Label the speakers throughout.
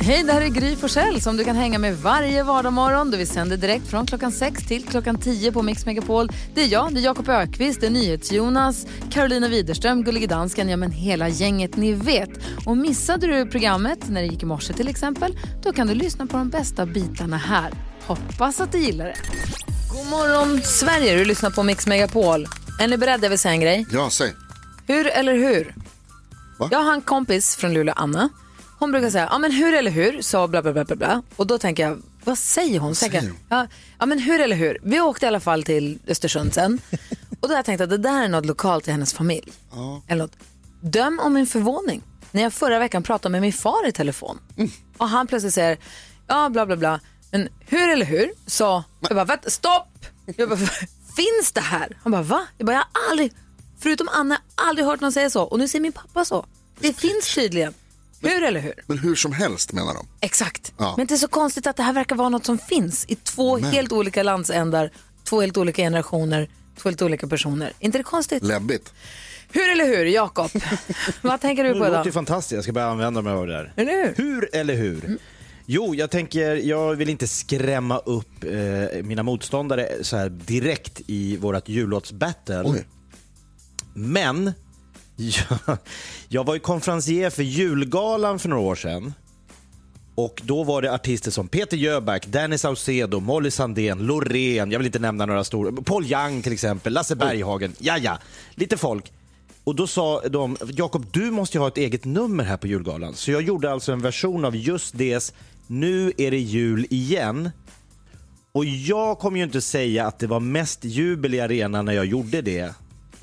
Speaker 1: Hej, det här är Gry Forssell som du kan hänga med varje vardagsmorgon. Vi sänder direkt från klockan 6 till klockan 10 på Mix Megapol. Det är jag, det är Jakob Ökvist, det är NyhetsJonas, Carolina Widerström, Gullige Dansken, ja men hela gänget ni vet. Och missade du programmet när det gick i morse till exempel, då kan du lyssna på de bästa bitarna här. Hoppas att du gillar det. God morgon Sverige, du lyssnar på Mix Megapol. Är ni beredda? Jag vill säga en grej.
Speaker 2: Ja, säg.
Speaker 1: Hur eller hur?
Speaker 2: Va?
Speaker 1: Jag har en kompis från Luleå, Anna. Hon brukar säga, ja men hur eller hur, så bla bla bla bla bla. Och då tänker jag, vad säger hon?
Speaker 2: säger
Speaker 1: jag, Ja, ja men hur eller hur. Vi åkte i alla fall till Östersund sen. Och då har jag tänkt att det där är något lokalt i hennes familj. Eller något. Döm om min förvåning när jag förra veckan pratade med min far i telefon. Och han plötsligt säger, ja bla bla bla. Men hur eller hur, så, jag bara, vänta, stopp! Jag bara, finns det här? Han bara, va? Jag bara, jag har aldrig, förutom Anna, aldrig hört någon säga så. Och nu säger min pappa så. Det finns tydligen. Hur eller hur?
Speaker 2: Men hur som helst menar de.
Speaker 1: Exakt.
Speaker 2: Ja.
Speaker 1: Men det är så konstigt att det här verkar vara något som finns i två
Speaker 2: Men.
Speaker 1: helt olika landsändar, två helt olika generationer, två helt olika personer. inte det konstigt?
Speaker 2: Läbbigt.
Speaker 1: Hur eller hur, Jakob? Vad tänker du
Speaker 3: Det
Speaker 1: på
Speaker 3: låter ju
Speaker 1: idag?
Speaker 3: fantastiskt, jag ska börja använda mig av det där.
Speaker 1: Eller hur?
Speaker 3: Hur eller hur? Jo, jag tänker, jag vill inte skrämma upp eh, mina motståndare så här direkt i vårt jullåtsbattle. Men, jag, jag var ju konferencier för julgalan för några år sedan. Och då var det artister som Peter Jöback, Danny Saucedo, Molly Sandén, Loreen, jag vill inte nämna några stora, Paul Young till exempel, Lasse Berghagen, ja ja, lite folk. Och då sa de, Jakob du måste ju ha ett eget nummer här på julgalan. Så jag gjorde alltså en version av just det, nu är det jul igen. Och jag kommer ju inte säga att det var mest jubel i arenan när jag gjorde det.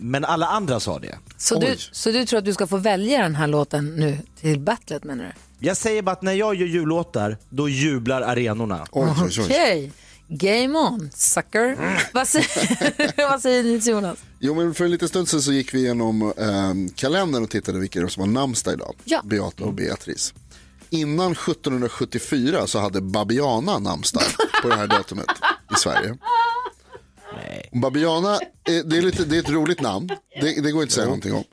Speaker 3: Men alla andra sa det.
Speaker 1: Så du, så du tror att du ska få välja den här låten nu till battlet menar du?
Speaker 3: Jag säger bara att när jag gör jullåtar, då jublar arenorna.
Speaker 1: Okej, game on, sucker. Vad säger, vad säger ni Jonas?
Speaker 2: Jo, men för en liten stund sedan så gick vi igenom ehm, kalendern och tittade vilka som har namnsdag idag.
Speaker 1: Ja.
Speaker 2: Beata och Beatrice. Innan 1774 så hade Babiana namnsdag på det här datumet i Sverige. Babiana, är, det, är lite, det är ett roligt namn. Det, det går inte att säga någonting om.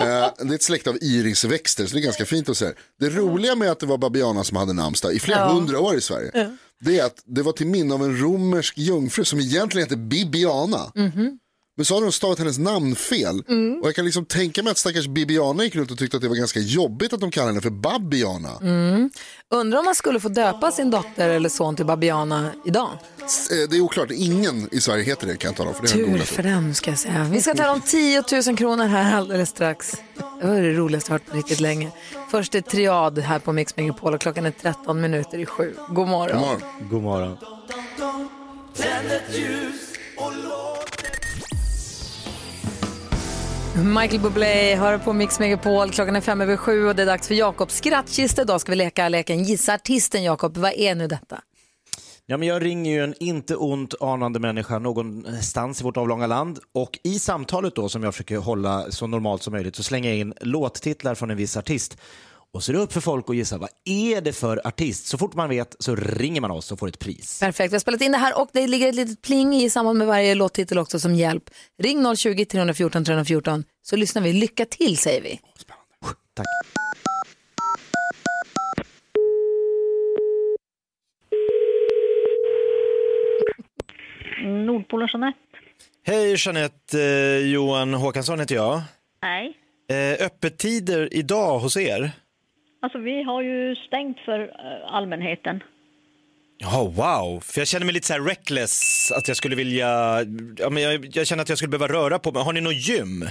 Speaker 2: Eh, det är ett släkt av irisväxter, så det är ganska fint att säga. Det roliga med att det var Babiana som hade namnsdag i flera hundra år i Sverige, det är att det var till minne av en romersk jungfru som egentligen hette Bibiana. Men så hade de stavat hennes namn fel. Och jag kan liksom tänka mig att stackars Bibiana gick runt och tyckte att det var ganska jobbigt att de kallade henne för Babiana.
Speaker 1: Undrar om man skulle få döpa sin dotter eller son till Babiana idag?
Speaker 2: Eh, Det är oklart, ingen i Sverige heter det kan jag tala om. För det
Speaker 1: Tur för dem ska jag säga. Vi ska ta om 10 000 kronor här alldeles strax. Det var det roligaste jag hört på riktigt länge. Först är Triad här på Mix Megapol och klockan är 13 minuter i sju. God morgon.
Speaker 2: God morgon.
Speaker 3: God morgon.
Speaker 1: Michael Bublé hör på Mix Megapol. Klockan är fem över sju och det är dags för Jakobs skrattkista. Idag ska vi leka leken Gissa artisten. Jakob, vad är nu detta?
Speaker 3: Ja, men jag ringer ju en inte ont anande människa någonstans i vårt avlånga land och i samtalet då som jag försöker hålla så normalt som möjligt så slänger jag in låttitlar från en viss artist. Och så är det upp för folk att gissa vad är det för artist. Så fort man vet så ringer man oss och får ett pris.
Speaker 1: Perfekt, vi har spelat in det här och det ligger ett litet pling i samband med varje låttitel också som hjälp. Ring 020-314 314 så lyssnar vi. Lycka till säger vi.
Speaker 3: Tack.
Speaker 4: Nordpolen Jeanette.
Speaker 3: Hej Jeanette, eh, Johan Håkansson heter jag.
Speaker 4: Nej.
Speaker 3: Eh, öppettider idag hos er?
Speaker 4: Alltså vi har ju stängt för eh, allmänheten.
Speaker 3: Ja, wow. För jag känner mig lite så här reckless, att jag skulle vilja, ja, men jag, jag känner att jag skulle behöva röra på mig. Har ni något gym?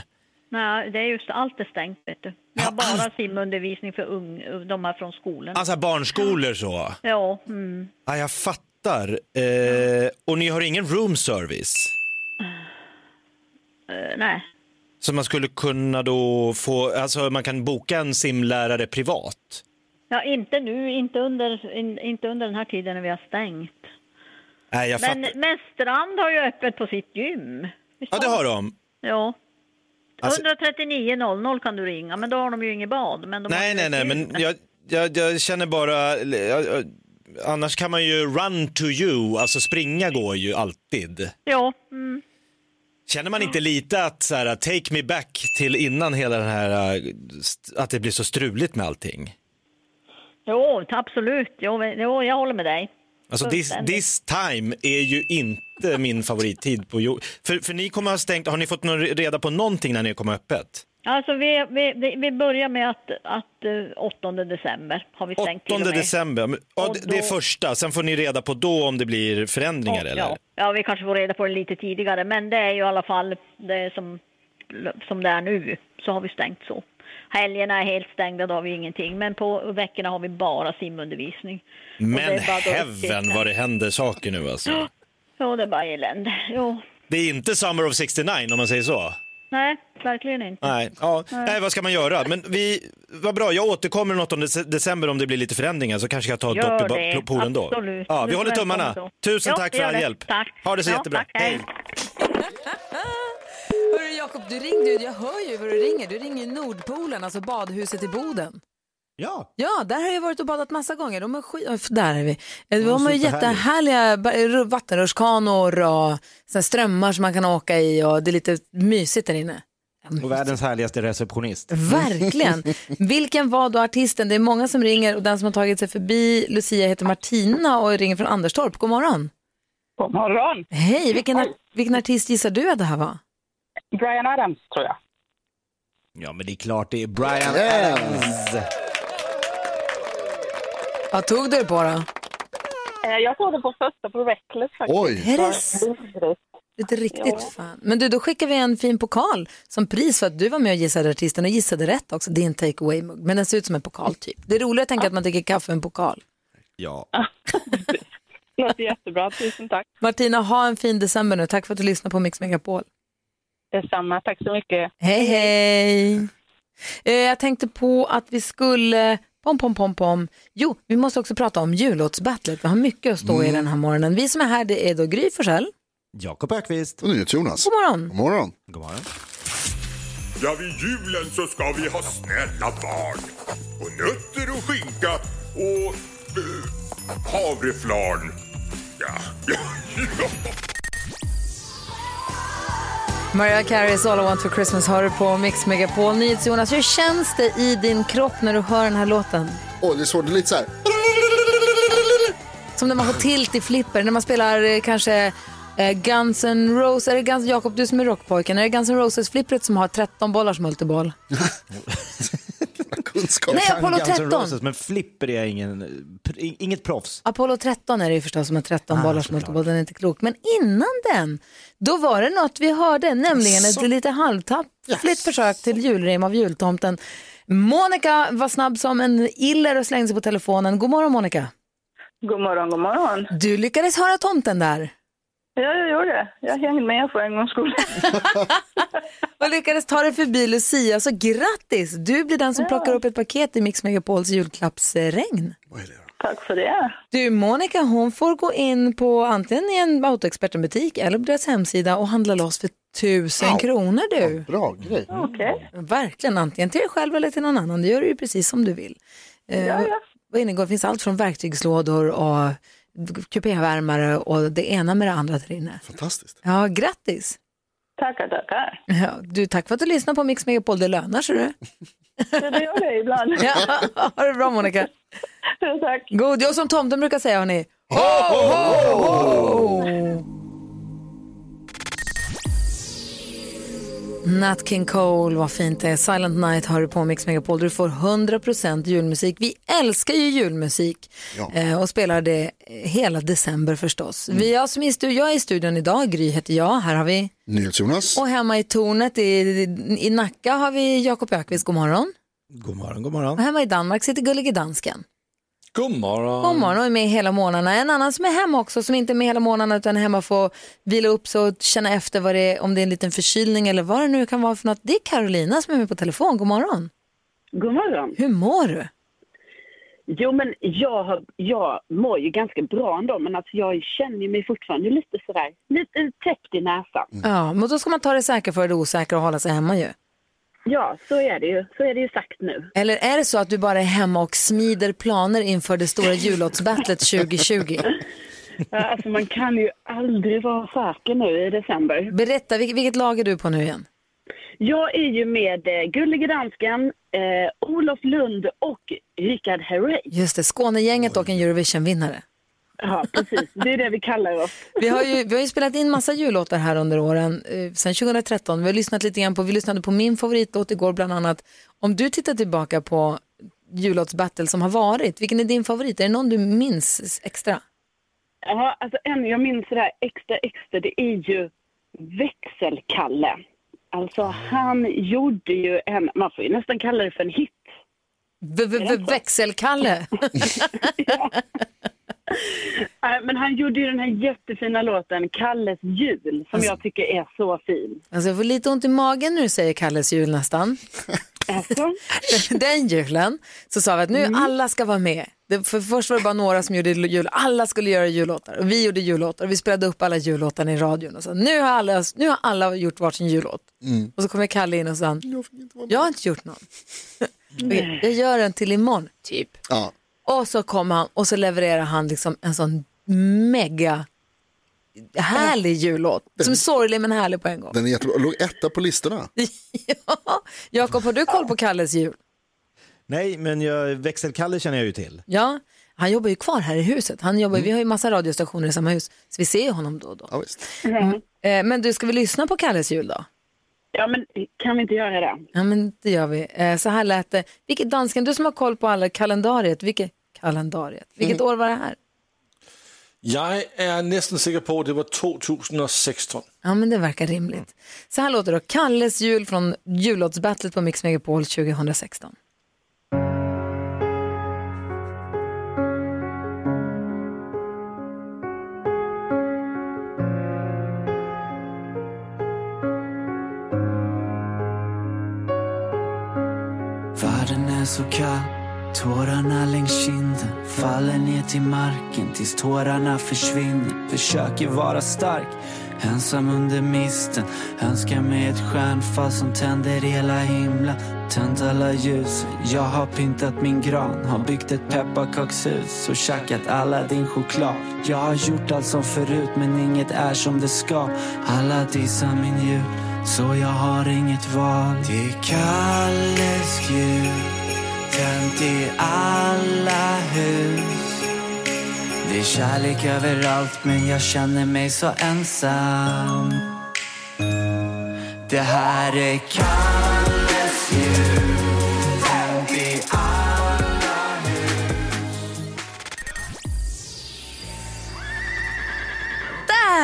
Speaker 4: Nej, det är just allt är stängt vet du. Vi har bara simundervisning för ung, de här från skolan.
Speaker 3: Alltså barnskolor så?
Speaker 4: Ja, mm.
Speaker 3: Ja, jag fattar. Eh, och ni har ingen room service?
Speaker 4: Eh, nej.
Speaker 3: Så man skulle kunna då få, alltså man kan boka en simlärare privat?
Speaker 4: Ja, inte nu, inte under, in, inte under den här tiden när vi har stängt.
Speaker 3: Nej, jag
Speaker 4: Men,
Speaker 3: fattar.
Speaker 4: men Strand har ju öppet på sitt gym. Visst
Speaker 3: Ja, det har de.
Speaker 4: Ja.
Speaker 3: Alltså-
Speaker 4: 139.00 kan du ringa, men då har de ju inget bad. Men
Speaker 3: Nej, nej, nej,
Speaker 4: gym.
Speaker 3: men jag, jag, jag känner bara, jag, jag, annars kan man ju run to you, alltså springa går ju alltid.
Speaker 4: Ja, mm.
Speaker 3: Känner man inte lite att så här, take me back till innan hela den här, äh, att det blir så struligt med allting?
Speaker 4: Jo, absolut. Jo, jo, jag håller med dig.
Speaker 3: Alltså this, this time är ju inte min favorittid på jord. För, för ni kommer ha stängt, har ni fått reda på någonting när ni kommer öppet?
Speaker 4: Alltså vi, vi, vi- börjar med att, att eh, 8 december har vi
Speaker 3: 8
Speaker 4: stängt till och med.
Speaker 3: december, Men- ja,
Speaker 4: Och
Speaker 3: det- det är första, sen får ni reda på då om det blir förändringar eller?
Speaker 4: Ja, ja, vi kanske får reda på det lite tidigare, men det är ju i alla fall det som, som det är nu, så har vi stängt så. Helgerna är helt stängda, då har vi ingenting, men på veckorna har vi bara simundervisning. Och
Speaker 3: Men heaven vad det händer saker nu alltså.
Speaker 4: Ja, det är bara elände. Jo.
Speaker 3: Det är inte Summer of 69 om man säger så.
Speaker 4: Nej, verkligen inte.
Speaker 3: Nej, ja. Nej, vad ska man göra? Men vi, vad bra, jag återkommer den 8 dec- december om det blir lite förändringar så kanske jag tar ett
Speaker 4: Gör
Speaker 3: dopp i poolen då.
Speaker 4: absolut.
Speaker 3: Ja, vi håller tummarna. Tusen
Speaker 4: Ja,
Speaker 3: tack för all
Speaker 4: det.
Speaker 3: hjälp.
Speaker 4: Tack.
Speaker 3: Ha det så
Speaker 4: Ja,
Speaker 3: jättebra.
Speaker 4: tack, hej.
Speaker 1: Hörru Jakob, du ringde ju, jag hör ju vad du ringer. Du ringer Nordpolen, alltså badhuset i Boden.
Speaker 3: Ja.
Speaker 1: Ja, där har jag varit och badat massa gånger. De är. Öff, Där är vi. De har ju jättehärliga ba- r- vattenrutschkanor och såna strömmar som man kan åka i och det är lite mysigt där inne.
Speaker 3: Och världens härligaste receptionist.
Speaker 1: Verkligen. Vilken var då artisten? Det är många som ringer och den som har tagit sig förbi Lucia heter Martina och ringer från Anderstorp. God morgon.
Speaker 5: God morgon.
Speaker 1: Hej, vilken, ar- vilken artist gissar du att det här var?
Speaker 5: Brian Adams, tror jag.
Speaker 3: Ja, men det är klart det är Brian Adams.
Speaker 1: Vad tog du det på då?
Speaker 5: Eh, Jag såg det på första på Reckless faktiskt.
Speaker 2: Oj,
Speaker 1: Är det s- ett riktigt fan? Men du, då skickar vi en fin pokal som pris för att du var med och gissade artisten och gissade rätt också. Det är en take away-mugg, men den ser ut som en pokal typ. Det är roligt att tänka att man dricker kaffe i en pokal.
Speaker 3: Ja.
Speaker 5: Det låter jättebra. Tusen tack.
Speaker 1: Martina, ha en fin december nu. Tack för att du lyssnar på Mix Megapol.
Speaker 5: Detsamma. Tack så mycket.
Speaker 1: Hej, hej! Eh, Jag tänkte på att vi skulle... Pom, pom, pom, pom. Jo, vi måste också prata om jullåtsbattlet. Vi har mycket att stå i den här morgonen. Vi som är här, det är då Gry Forssell.
Speaker 3: Jakob Ökvist.
Speaker 2: och Jonas.
Speaker 1: God morgon!
Speaker 2: God morgon.
Speaker 3: God morgon.
Speaker 6: Ja, vid julen så ska vi ha snälla barn. Och nötter och skinka och eh, havreflarn. Ja, ja, ja.
Speaker 1: Mariah Careys All I Want For Christmas har du på Mix Megapol. NyhetsJonas, hur känns det i din kropp när du hör den här låten?
Speaker 2: Åh, det är det lite så här.
Speaker 1: Som när man får tilt i flipper, när man spelar eh, kanske eh, Guns N' Roses, är det Guns, Jakob du som är rockpojken, är det Guns N' Roses-flippret som har 13 bollars multiboll?
Speaker 2: kunskap.
Speaker 1: Nej, Apollo
Speaker 3: Guns N'
Speaker 1: 13.
Speaker 3: Roses, men flipper är ingen, inget proffs.
Speaker 1: Apollo 13 är det ju förstås som har 13 bollars
Speaker 3: såklart.
Speaker 1: multiboll, den är inte klok. Men innan den, då var det något vi hörde, nämligen ett lite halvtaffligt försök till julrim av jultomten. Monica var snabb som en iller och slängde sig på telefonen. God morgon Monica.
Speaker 5: God morgon, god morgon.
Speaker 1: Du lyckades höra tomten där.
Speaker 5: Ja, jag gjorde det. Jag hängde med för en gångs skull.
Speaker 1: Och lyckades ta dig förbi Lucia, så grattis! Du blir den som plockar upp ett paket i Mix Megapols julklappsregn.
Speaker 5: Tack för det.
Speaker 1: Du, Monica, hon får gå in på antingen i en Autoexperten-butik eller på deras hemsida och handla loss för tusen
Speaker 2: Wow.
Speaker 1: kronor du.
Speaker 2: Bra grej.
Speaker 5: Okej.
Speaker 1: Verkligen, antingen till dig själv eller till någon annan. Det gör du ju precis som du vill. Eh,
Speaker 5: Ja, ja.
Speaker 1: Vad inne går, det finns allt från verktygslådor och kupévärmare och det ena med det andra där inne.
Speaker 2: Fantastiskt.
Speaker 1: Ja, grattis!
Speaker 5: Tackar, tackar.
Speaker 1: Ja, du, tack för att du lyssnar på Mix Megapol, det lönar sig du.
Speaker 5: Ja, det gör det ibland.
Speaker 1: Ja, ha det bra Monica.
Speaker 5: Tack.
Speaker 1: God, jag som tomten brukar säga hörni. Ho, ho, ho! Nat King Cole, vad fint det är. Silent Night hör du på Mix Megapol. Du får 100% julmusik. Vi älskar ju julmusik
Speaker 2: Ja.
Speaker 1: eh, och spelar det hela december förstås. Vi, jag, som är i studion, jag är i studion idag, Gry heter jag. Här har vi,
Speaker 2: NyhetsJonas.
Speaker 1: och hemma i tornet i, i Nacka har vi Jakob Ökvist, god morgon.
Speaker 3: God morgon, god
Speaker 1: Och
Speaker 3: morgon.
Speaker 1: hemma i Danmark sitter gullige dansken.
Speaker 7: God morgon.
Speaker 1: God morgon och är med hela månaderna. En annan som är hemma också, som inte är med hela månaderna utan är hemma får vila upp sig och känna efter vad det är, om det är en liten förkylning eller vad det nu kan vara för något. Det är Carolina som är med på telefon. God morgon.
Speaker 8: God morgon.
Speaker 1: Hur mår du?
Speaker 8: Jo, men jag, har, jag mår ju ganska bra ändå, men alltså jag känner mig fortfarande lite sådär, lite täppt i näsan.
Speaker 1: Ja, men då ska man ta det säkra för det osäkra och hålla sig hemma ju.
Speaker 8: Ja, så är det ju. Så är det ju sagt nu.
Speaker 1: Eller är det så att du bara är hemma och smider planer inför det stora jullåtsbattlet 2020?
Speaker 8: Ja, alltså man kan ju aldrig vara säker nu i december.
Speaker 1: Berätta, vil- vilket lag är du på nu igen?
Speaker 8: Jag är ju med eh, Gullige Dansken, eh, Olof Lund och Richard Herrey.
Speaker 1: Just det, Skånegänget och en Eurovision-vinnare.
Speaker 8: Ja, precis. Det är det vi kallar oss.
Speaker 1: Vi har, ju, vi har ju spelat in massa jullåtar här under åren, eh, sedan 2013. Vi har lyssnat lite grann på, vi lyssnade på min favoritlåt igår bland annat. Om du tittar tillbaka på jullåtsbattle som har varit, vilken är din favorit? Är det någon du minns extra?
Speaker 8: Ja, alltså en jag minns det där extra extra, det är ju Växelkalle. Alltså han gjorde ju en, man får ju nästan kalla det för en hit.
Speaker 1: V- v- Växelkalle.
Speaker 8: Nej, Men han gjorde ju den här jättefina låten Kalles jul som jag tycker är så fin.
Speaker 1: Alltså jag får lite ont i magen när du säger Kalles jul nästan.
Speaker 8: Alltså,
Speaker 1: Den julen så sa vi att nu alla ska vara med. Det, för först var det bara några som gjorde jul, alla skulle göra jullåtar och vi gjorde jullåtar och vi spelade upp alla jullåtarna i radion och så nu har alla, nu har alla gjort varsin jullåt. Och så kommer Kalle in och sa jag har inte gjort någon. Okej, jag gör en till imorgon, typ.
Speaker 2: Ja.
Speaker 1: Och så kom han och så levererar han liksom en sån mega härlig jullåt. Som är sorglig men härlig på en gång.
Speaker 2: Den är jättebra, låg etta på listorna.
Speaker 1: ja. Jakob, har du koll på Kalles jul?
Speaker 3: Nej, men jag, växelkalle känner jag ju till.
Speaker 1: Ja, han jobbar ju kvar här i huset. Han jobbar, Vi har ju massa radiostationer i samma hus, så vi ser honom då och då.
Speaker 2: Ja, visst.
Speaker 1: Eh, men du, ska vi lyssna på Kalles jul då?
Speaker 8: Ja men kan vi inte göra det?
Speaker 1: Ja, men det gör vi. Eh, så här lät det. Vilket, dansken, du som har koll på alla kalendariet, vilket, kalendariet. vilket år var det här?
Speaker 7: Jeg er næsten sikker på, at det var 2016.
Speaker 1: Ja, men det verkar rimligt. Så här låter då. Kalles jul från jullåtsbattlet på Mix Megapol 2016.
Speaker 9: Kall, tårarna längs kinden faller ner till marken tills tårarna försvinner. Försöker vara stark, ensam under misten. Önskar mig ett stjärnfall som tänder hela himlen. Tänt alla ljus, jag har pyntat min gran. Har byggt ett pepparkakshus och käkat alla din choklad. Jag har gjort allt som förut men inget är som det ska. Alla dissar min jul, så jag har inget val. Det är Kalles jul, tänt i alla hus. Det är kärlek överallt men jag känner mig så ensam. Det här är Kalles jul,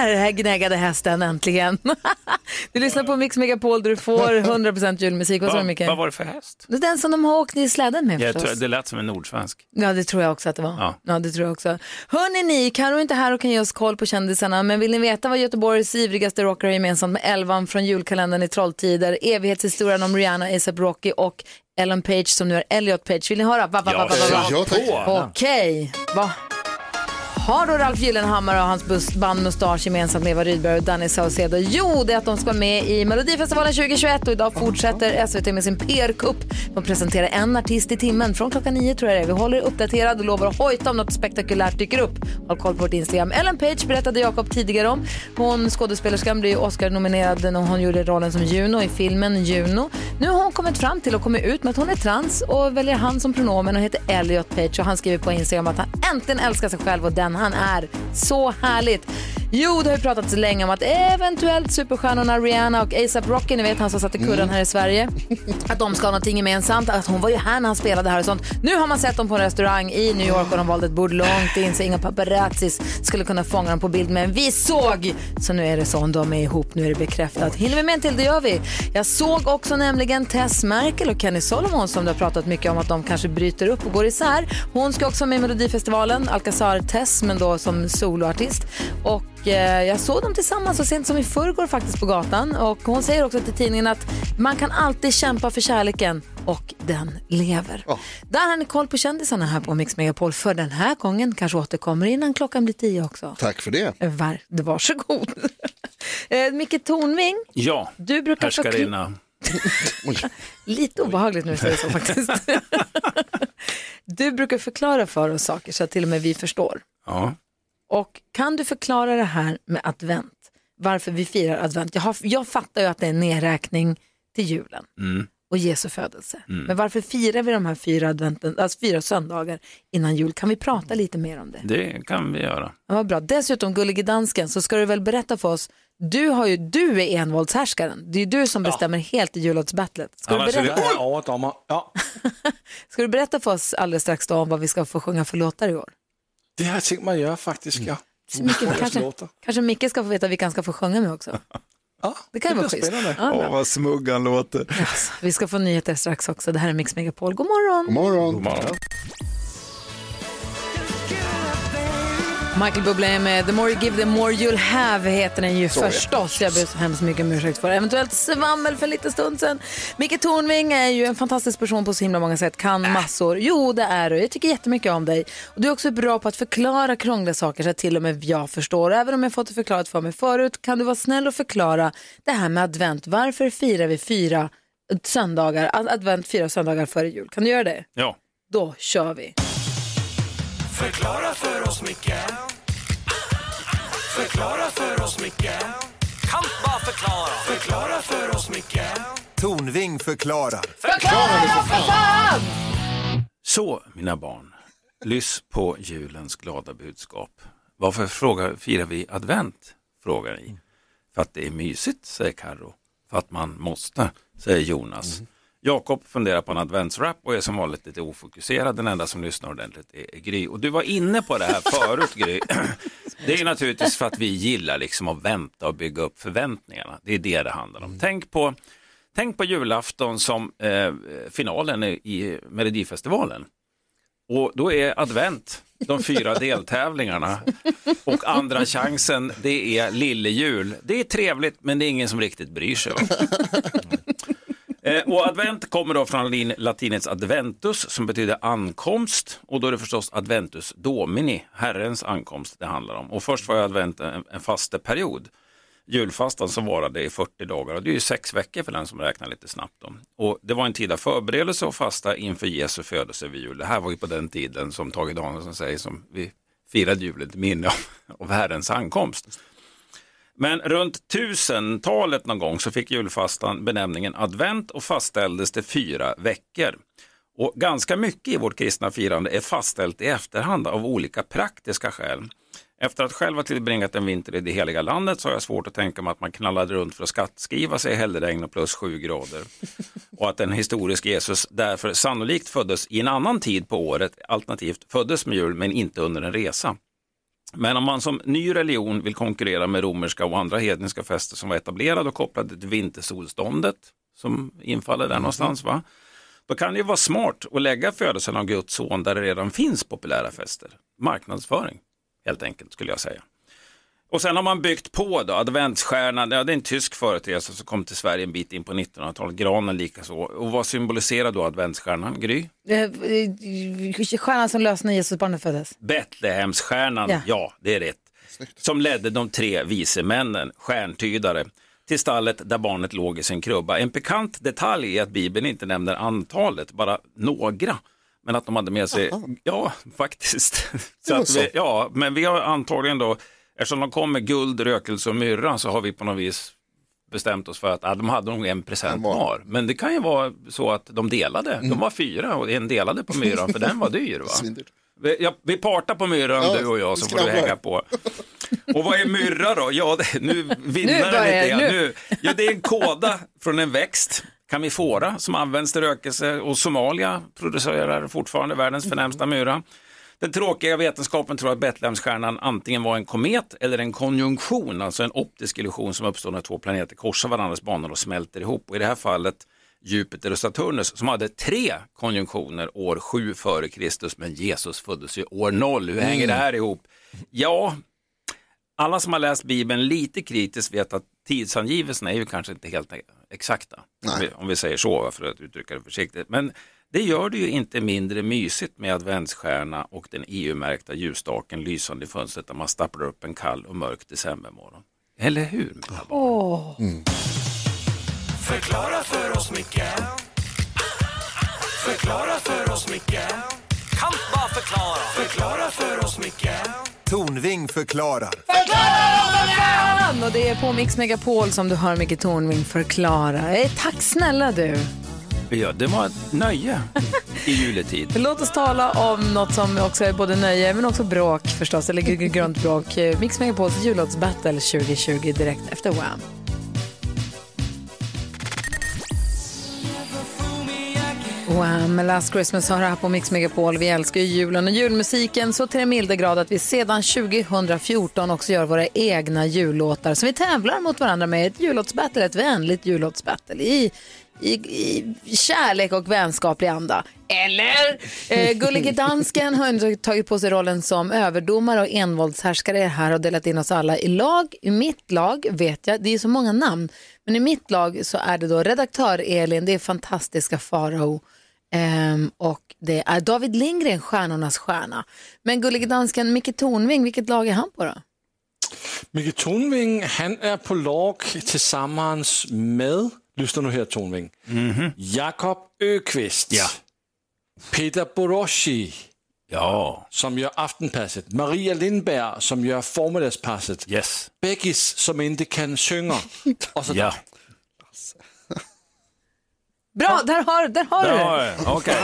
Speaker 1: Där gnäggade hästen äntligen. du lyssnar på Mix Megapol där du får 100% julmusik. Vad Micke?
Speaker 10: Vad var det för häst?
Speaker 1: Det är den som de har åkt i släden med
Speaker 10: Jag
Speaker 1: förstås.
Speaker 10: tror, det lät som en nordsvensk.
Speaker 1: Ja, det tror jag också att det var. Ja.
Speaker 10: Ja.
Speaker 1: det tror jag också. Hörrni ni, Karo är inte här och kan ge oss koll på kändisarna, men vill ni veta vad Göteborgs ivrigaste rockare har gemensamt med elvan från julkalendern i Trolltider, evighetshistorien om Rihanna, ASAP Rocky och Ellen Page som nu är Elliot Page. Vill ni höra? Va, va, va, va, va, va?
Speaker 2: Ja.
Speaker 1: Okej, va? Har då Ralf Gyllenhammar och hans band Mustasch gemensamt med Eva Rydberg och Danny Saucedo? Jo, det är att de ska vara med i Melodifestivalen 2021 och idag fortsätter SVT med sin PR-kupp. De presenterar en artist i timmen från klockan nio tror jag det är. Vi håller er uppdaterad och lovar att hojta om något spektakulärt dyker upp. Håll koll på vårt Instagram. Ellen Page berättade Jakob tidigare om. Hon skådespelerskan blev Oscar-nominerad när hon gjorde rollen som Juno i filmen Juno. Nu har hon kommit fram till och kommit ut med att hon är trans och väljer han som pronomen och heter Elliot Page och han skriver på Instagram att han äntligen älskar sig själv och den han är. Så härligt! Jo, det har ju pratats länge om att eventuellt superstjärnorna Rihanna och ASAP Rocky, ni vet han som satte kurran här i Sverige, att de ska ha någonting gemensamt. Att hon var ju här när han spelade här och sånt. Nu har man sett dem på en restaurang i New York och de valde ett bord långt in så inga paparazzis skulle kunna fånga dem på bild. Men vi såg! Så nu är det så, de är ihop, nu är det bekräftat. Hinner vi med en till? Det gör vi. Jag såg också nämligen Tess Merkel och Kenny Solomon som det har pratat mycket om att de kanske bryter upp och går isär. Hon ska också med i Melodifestivalen, Alcazar Tess, men då som soloartist. Och eh, jag såg dem tillsammans så sent som i förrgår faktiskt på gatan. Och hon säger också till tidningen att man kan alltid kämpa för kärleken och den lever. Där har ni koll på kändisarna här på Mix Megapol för den här gången. Kanske återkommer innan klockan blir tio också.
Speaker 2: Tack för det.
Speaker 1: Var, varsågod. eh, Micke Tornving,
Speaker 10: Ja,
Speaker 1: du brukar förklara... Lite obehagligt när du säger så faktiskt. du brukar förklara för oss saker så att till och med vi förstår.
Speaker 10: Ja.
Speaker 1: Och kan du förklara det här med advent? Varför vi firar advent? Jag, har, jag fattar ju att det är en nedräkning till julen
Speaker 10: Mm.
Speaker 1: och Jesu födelse. Men varför firar vi de här fyra, adventen, alltså fyra söndagar innan jul? Kan vi prata lite mer om det?
Speaker 10: Det kan vi göra.
Speaker 1: Ja, vad bra. Dessutom, gullige dansken, så ska du väl berätta för oss, du, har ju, du är envåldshärskaren. Det är du som bestämmer helt i jullåtsbattlet. Ska, du
Speaker 7: Annars är
Speaker 1: berätta-
Speaker 7: det. Ja,
Speaker 1: ska du berätta för oss alldeles strax då om vad vi ska få sjunga för låtar i år?
Speaker 7: det har jag tänkt mig att göra faktiskt. Ja.
Speaker 1: Micke,
Speaker 7: Årets
Speaker 1: kanske,
Speaker 7: låtar.
Speaker 1: kanske Micke ska få veta vilka han ska få sjunga med också.
Speaker 7: Ja,
Speaker 1: Det kan ju vara
Speaker 7: blir
Speaker 1: schysst.
Speaker 7: spännande.
Speaker 1: Ja, bra.
Speaker 3: vad smuggan låter.
Speaker 1: Yes. Vi ska få nyheter strax också. Det här är Mix Megapol. God morgon!
Speaker 2: God morgon.
Speaker 1: Michael Bublé med The more you give the more you'll have heter den ju förstås. Jag ber så hemskt mycket om ursäkt för eventuellt svammel för lite stund sedan. Micke Tornving är ju en fantastisk person på så himla många sätt, kan massor. Jo, det är du. Jag tycker jättemycket om dig. Och du är också bra på att förklara krångliga saker så att till och med jag förstår. Även om jag fått det förklarat för mig förut kan du vara snäll och förklara det här med advent. Varför firar vi fyra söndagar, ad- advent fyra söndagar före jul? Kan du göra det?
Speaker 10: Ja.
Speaker 1: Då kör vi.
Speaker 9: Förklara för oss, Micke Förklara för oss, Micke Kan bara förklara Förklara för oss, Micke
Speaker 11: Tornving förklarar.
Speaker 10: Så, mina barn, lyss på julens glada budskap. Varför frågar, firar vi advent? Frågar ni. För att det är mysigt, säger Karo. För att man måste, säger Jonas. Jakob funderar på en adventsrap och är som vanligt lite ofokuserad. Den enda som lyssnar ordentligt är, Gry. Och du var inne på det här förut Gry. Det är naturligtvis för att vi gillar liksom att vänta och bygga upp förväntningarna. Det är det det handlar om. Tänk på Tänk på julafton som eh, finalen i, i Melodifestivalen. Och då är advent de fyra deltävlingarna och andra chansen det är lillejul. Det är trevligt men det är ingen som riktigt bryr sig. Va? Eh, och advent kommer då från latinets adventus som betyder ankomst och då är det förstås adventus domini, Herrens ankomst det handlar om. Och först var ju advent en, en fasteperiod julfastan som varade i 40 dagar och det är ju sex veckor för den som räknar lite snabbt. Då. Och det var en tid av förberedelse och fasta inför Jesu födelse vid jul. Det här var ju på den tiden som Tage Danielsson säger som vi firade julen till minne av, av Herrens ankomst. Men runt 1000-talet någon gång så fick julfastan benämningen advent och fastställdes till fyra veckor. Och ganska mycket i vårt kristna firande är fastställt i efterhand av olika praktiska skäl. Efter att själv ha tillbringat en vinter i det heliga landet så har jag svårt att tänka mig att man knallade runt för att skattskriva sig i hällregn och plus sju grader. Och att en historisk Jesus därför sannolikt föddes i en annan tid på året, alternativt föddes med jul men inte under en resa. Men om man som ny religion vill konkurrera med romerska och andra hedniska fester som var etablerade och kopplade till vintersolståndet som infaller där någonstans, va? då kan det ju vara smart att lägga födelsen av Guds son där det redan finns populära fester. Marknadsföring, helt enkelt skulle jag säga. Och sen har man byggt på då, adventsstjärnan, ja, det är en tysk företeelse som kom till Sverige en bit in på 1900-talet, granen likaså. Och vad symboliserar då adventsstjärnan, Gry?
Speaker 1: Eh, eh, Stjärnan som lösnade när Jesusbarnet föddes.
Speaker 10: Betlehemsstjärnan,
Speaker 1: Ja.
Speaker 10: ja. det är rätt. Som ledde de tre vise männen, stjärntydare, till stallet där barnet låg i sin krubba. En pikant detalj är att Bibeln inte nämner antalet, bara några. Men att de hade med sig, ja faktiskt. Så
Speaker 2: så.
Speaker 10: vi, ja, men vi har antagligen då, eftersom de kom med guld, rökelse och myrra så har vi på något vis bestämt oss för att ah, de hade nog en present
Speaker 2: var-
Speaker 10: var. Men det kan ju vara så att de delade. De var fyra och en delade på myran för den var dyr. Va? Vi, ja, vi partar på myrran
Speaker 2: Ja,
Speaker 10: du och jag så får du hänga på. Och vad är myrra då? Ja, det, nu vinner det lite grann.
Speaker 1: det,
Speaker 10: Nu. Ja, det är en kåda från en växt, kamifora, som används till rökelse och Somalia producerar fortfarande världens förnämsta myra. Den tråkiga vetenskapen tror att Betlehemsstjärnan antingen var en komet eller en konjunktion, alltså en optisk illusion som uppstår när två planeter korsar varandras banor och smälter ihop. Och I det här fallet Jupiter och Saturnus som hade tre konjunktioner år 7 före Kristus, men Jesus föddes ju år 0. Hur hänger det här ihop? Ja, alla som har läst Bibeln lite kritiskt vet att tidsangivelserna är ju kanske inte helt exakta. Om vi, om vi säger så, för att uttrycka det försiktigt. Men det gör det ju inte mindre mysigt med adventsstjärna och den EU-märkta ljusstaken lysande i fönstret där man stapplar upp en kall och mörk decembermorgon. Eller hur? mina barn?
Speaker 9: Förklara för oss, Micke Förklara för oss, Micke Kan bara förklara Förklara för oss, Micke
Speaker 11: Tornving förklarar.
Speaker 1: Och det är på Mix Megapol som du hör Micke Tornving förklara. Eh, Tack snälla du.
Speaker 10: Ja, det var ett nöje i juletid.
Speaker 1: Låt oss tala om något som också är både nöje men också bråk förstås, eller grönt bråk. Mix Megapols jullåtsbattle 2020 direkt efter Wham. Wham! Last Christmas har här på Mix Megapol. Vi älskar ju julen och julmusiken så till den milda grad att vi sedan 2014 också gör våra egna jullåtar som vi tävlar mot varandra med. Ett jullåtsbattle, ett vänligt jullåtsbattle i, i, i kärlek och vänskaplig anda. Eller? Eh, Gullige Dansken har tagit på sig rollen som överdomare och envåldshärskare här och delat in oss alla i lag. I mitt lag vet jag, det är så många namn, men i mitt lag så är det då redaktör Elin, det är fantastiska Farao ehm, och det är David Lindgren, stjärnornas stjärna. Men Gullige Dansken, Micke Tornving, vilket lag är han på då?
Speaker 7: Micke Tornving, han är på lag tillsammans med, lyssna nu här Tornving, Jakob Öqvist,
Speaker 10: Ja.
Speaker 7: Peter Boroschi,
Speaker 10: Ja,
Speaker 7: som gör Aftenpasset, Maria Lindberg som gör Formiddagspasset,
Speaker 10: yes.
Speaker 7: Beggis som inte kan sjunga. Och så
Speaker 10: Ja.
Speaker 1: Bra, där har, där har du det.
Speaker 10: Ja, okej.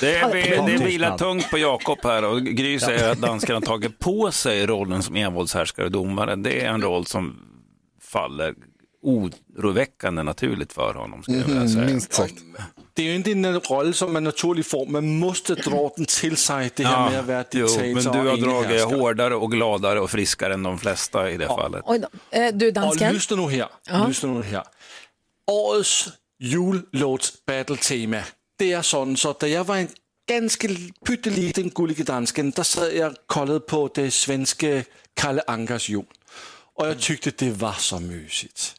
Speaker 10: Det, är, det vilar tungt på Jakob här och Gry säger att danskarna har tagit på sig rollen som envåldshärskare och domare. Det är en roll som faller oroväckande naturligt för honom. Skulle jag vilja säga.
Speaker 2: Minst sagt.
Speaker 7: Det är ju inte en roll som man naturligt får, man måste dra den till sig, det här med att vara
Speaker 10: jo,
Speaker 7: diktator
Speaker 10: men du
Speaker 7: och
Speaker 10: har dragit hårdare och gladare och friskare än de flesta i det fallet.
Speaker 1: Oj då. Eh, du,
Speaker 7: Och
Speaker 1: dansken.
Speaker 7: lyssna nu här. Lyssna nu här. Årets jullåtsbattle-tema, det är sånt så att da jag var en ganska pytteliten gullige dansken, där sad jag och kollade på det svenska Kalle Ankers jul. Och jag tyckte det var så mysigt.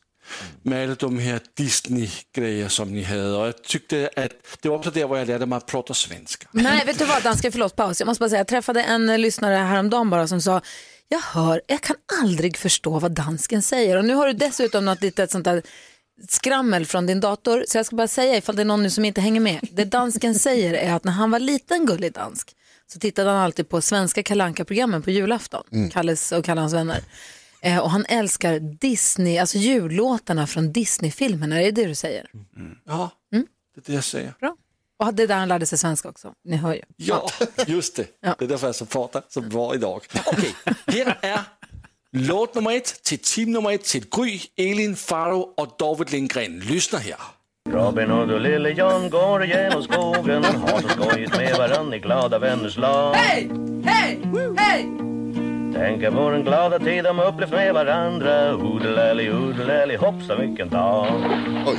Speaker 7: Med alla de här Disney-grejer som ni hade. Och jag tyckte att det var också där, jag lärde mig att prata svenska.
Speaker 1: Nej, vet du vad, dansken, förlåt, paus. Jag måste bara säga, jag träffade en eh, lyssnare häromdagen bara som sa, jag hör, jag kan aldrig förstå vad dansken säger. Och nu har du dessutom något litet sånt där skrammel från din dator. Så jag ska bara säga ifall det är någon nu som inte hänger med. Det dansken säger är att när han var liten gullig dansk så tittade han alltid på svenska kalanka programmen på julafton. Kalles och Kalle hans vänner. Eh, och han älskar Disney, alltså jullåtarna från Disney-filmerna. Är det det du säger?
Speaker 7: Ja, det är det jag säger.
Speaker 1: Bra. Och det är där han lärde sig svenska också. Ni hör ju.
Speaker 7: Ja, just det.
Speaker 1: Ja.
Speaker 7: Det är därför jag så pratar så bra idag. Okej, här är låt nummer ett till team nummer ett till Gry, Elin, Faro och David Lindgren. Lyssna här.
Speaker 12: Robin Hood och Lille John går genom skogen har så skojigt med varann i glada vänners lag.
Speaker 1: Hej! Hej! Hej!
Speaker 12: Tänker på den glada tid de upplevt med varandra. Odelälli, odelälli, hoppsan vilken dag.
Speaker 2: Oj.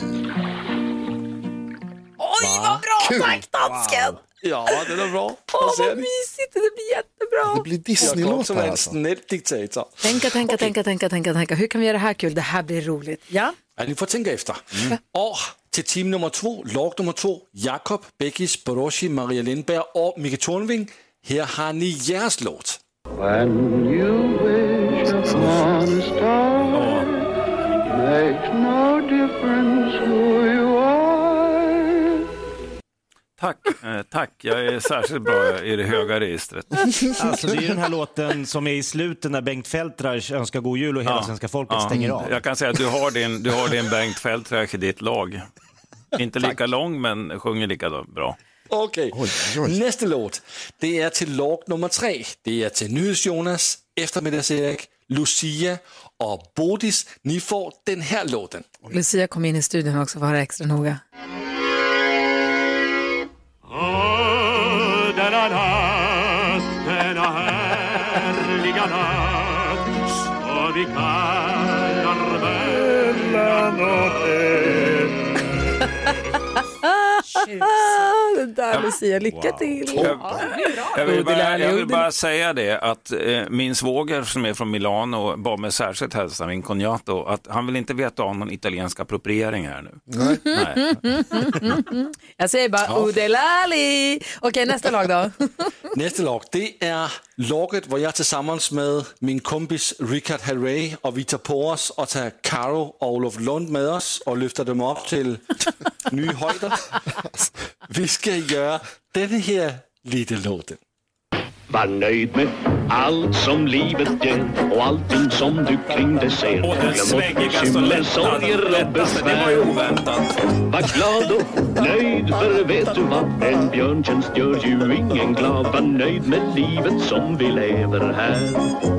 Speaker 1: Oj, vad bra! Tack dansken!
Speaker 7: Ja, det är bra.
Speaker 1: Åh, vad mysigt, det blir jättebra.
Speaker 2: Det blir
Speaker 7: vara en
Speaker 2: alltså.
Speaker 7: diktator.
Speaker 1: Tänka, tänka, tänka, tänka, tänka, tänka. Hur kan vi göra det här kul? Det här blir roligt. Ja?
Speaker 7: Ja, ni får tänka efter. Och till team nummer två, lag nummer två, Jakob, Beckis, Boroschi, Maria Lindberg och Micke Tornving. Här har ni deras låt.
Speaker 13: When you wish upon a star makes no difference who you are.
Speaker 10: Tack, eh, tack. Jag är särskilt bra i det höga registret.
Speaker 3: Alltså det är ju den här låten som är i slutet när Bengt Feltrars önskar god jul och hela svenska folket stänger av.
Speaker 10: Jag kan säga att du har din, du har din Bengt Feldtrack i ditt lag. Inte lika lång, men sjunger lika bra.
Speaker 7: Okej, nästa låt. Det är till lag nummer tre. Det är till NyhetsJonas, Eftermiddags-Erik, Lucia och Bodis. Ni får den här låten.
Speaker 1: Lucia kom in i studion också för att höra extra noga.
Speaker 13: Denna natt, denna härliga natt så vi kallar mellanåt
Speaker 1: Ah, det där Lucia, lycka till. Ja.
Speaker 10: Jag vill, bara,
Speaker 1: Odelali,
Speaker 10: jag vill
Speaker 1: odel-
Speaker 10: bara säga det att eh, min svåger som är från Milano bad mig särskilt hälsa min cognato att han vill inte veta om någon italiensk appropriering här nu. Nej.
Speaker 1: Jag säger bara
Speaker 7: Ja.
Speaker 1: Odelali. Okej, nästa lag då.
Speaker 7: Nästa lag, det är laget, hvor jag tillsammans med min kompis Richard Herrey och vi tar på oss och tar Karo och Olof Lund med oss och lyfter dem upp till nya höjder. Vi ska göra den här lilla låten.
Speaker 13: Var nöjd med
Speaker 14: allt som livet ger och allting som du kring dig ser.
Speaker 10: Och den svängigaste och
Speaker 14: och
Speaker 10: lättaste, det var ju oväntat.
Speaker 14: Var glad och nöjd, för vet du vad? En björntjänst gör ju ingen glad. Var nöjd med livet som vi lever här.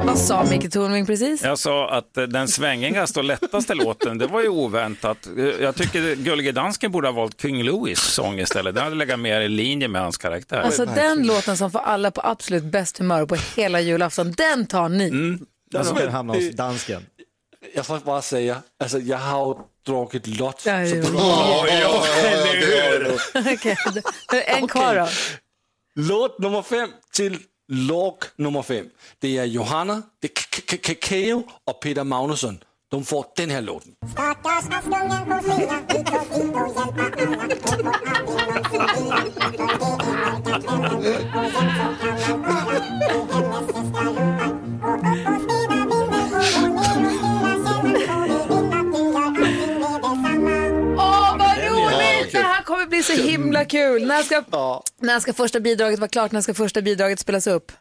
Speaker 1: Vad sa Micke Tornving precis?
Speaker 10: Jag sa att eh, den svängigaste och lättaste låten, det var ju oväntat. Eh, Jag tycker Gullige Dansken borde ha valt King Louis sång istället. Den hade legat mer i linje med hans karaktär.
Speaker 1: Alltså den låten som får alla på absolut bäst humör på hela julafton, den tar ni.
Speaker 10: Mm.
Speaker 3: Den ska hamna hos dansken.
Speaker 7: Jag får bara säga, alltså jag har druckit lott.
Speaker 1: Ja,
Speaker 7: så det-
Speaker 1: ja.
Speaker 10: eller hur?
Speaker 1: Okej, En kvar då.
Speaker 7: Låt nummer fem till lag nummer fem. Det är Johanna, det är K- K- K- Keyyo och Peter Magnusson. De får den här låten.
Speaker 1: Åh, vad roligt! Det här kommer bli så himla kul. När ska, när ska första bidraget vara klart? När ska första bidraget spelas upp?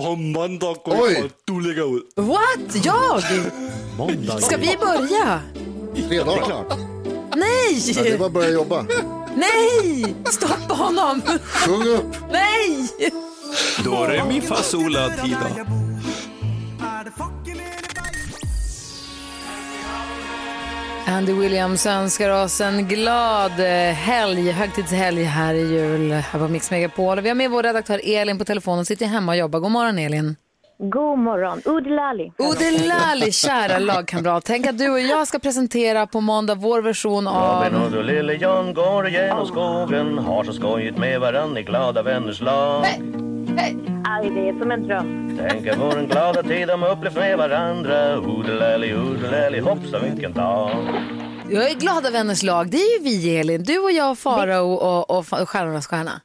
Speaker 7: På måndag går du lägger ut.
Speaker 1: What? Jag?
Speaker 3: Måndag.
Speaker 1: Ska vi börja?
Speaker 2: Tre dagar klart. Ja, det
Speaker 1: Nej!
Speaker 2: var att börja jobba.
Speaker 1: Nej! Stoppa honom!
Speaker 2: Sjung upp.
Speaker 1: Nej!
Speaker 10: Då är det min fasola tida.
Speaker 1: Andy Williams önskar oss en glad eh, helg, högtidshelg här i jul här på Mix Megapol. Vi har med vår redaktör Elin på telefonen, sitter hemma och jobbar. God morgon Elin.
Speaker 15: God morgon. Udlali.
Speaker 1: Odelali, kära lagkamrat. Tänk att du och jag ska presentera på måndag vår version
Speaker 12: Robin
Speaker 1: av...
Speaker 12: Hood och Lille John går genom skogen Har så skojigt med varann i glada vänners lag
Speaker 15: Aj, det är som en dröm.
Speaker 12: Tänker på den glada tid de upplevt med varandra Odelali, odelali, hoppsan vilken dag
Speaker 1: Jag är glada vänners lag, det är ju vi Elin. Du och jag, Farao och, och, och Stjärnornas stjärna.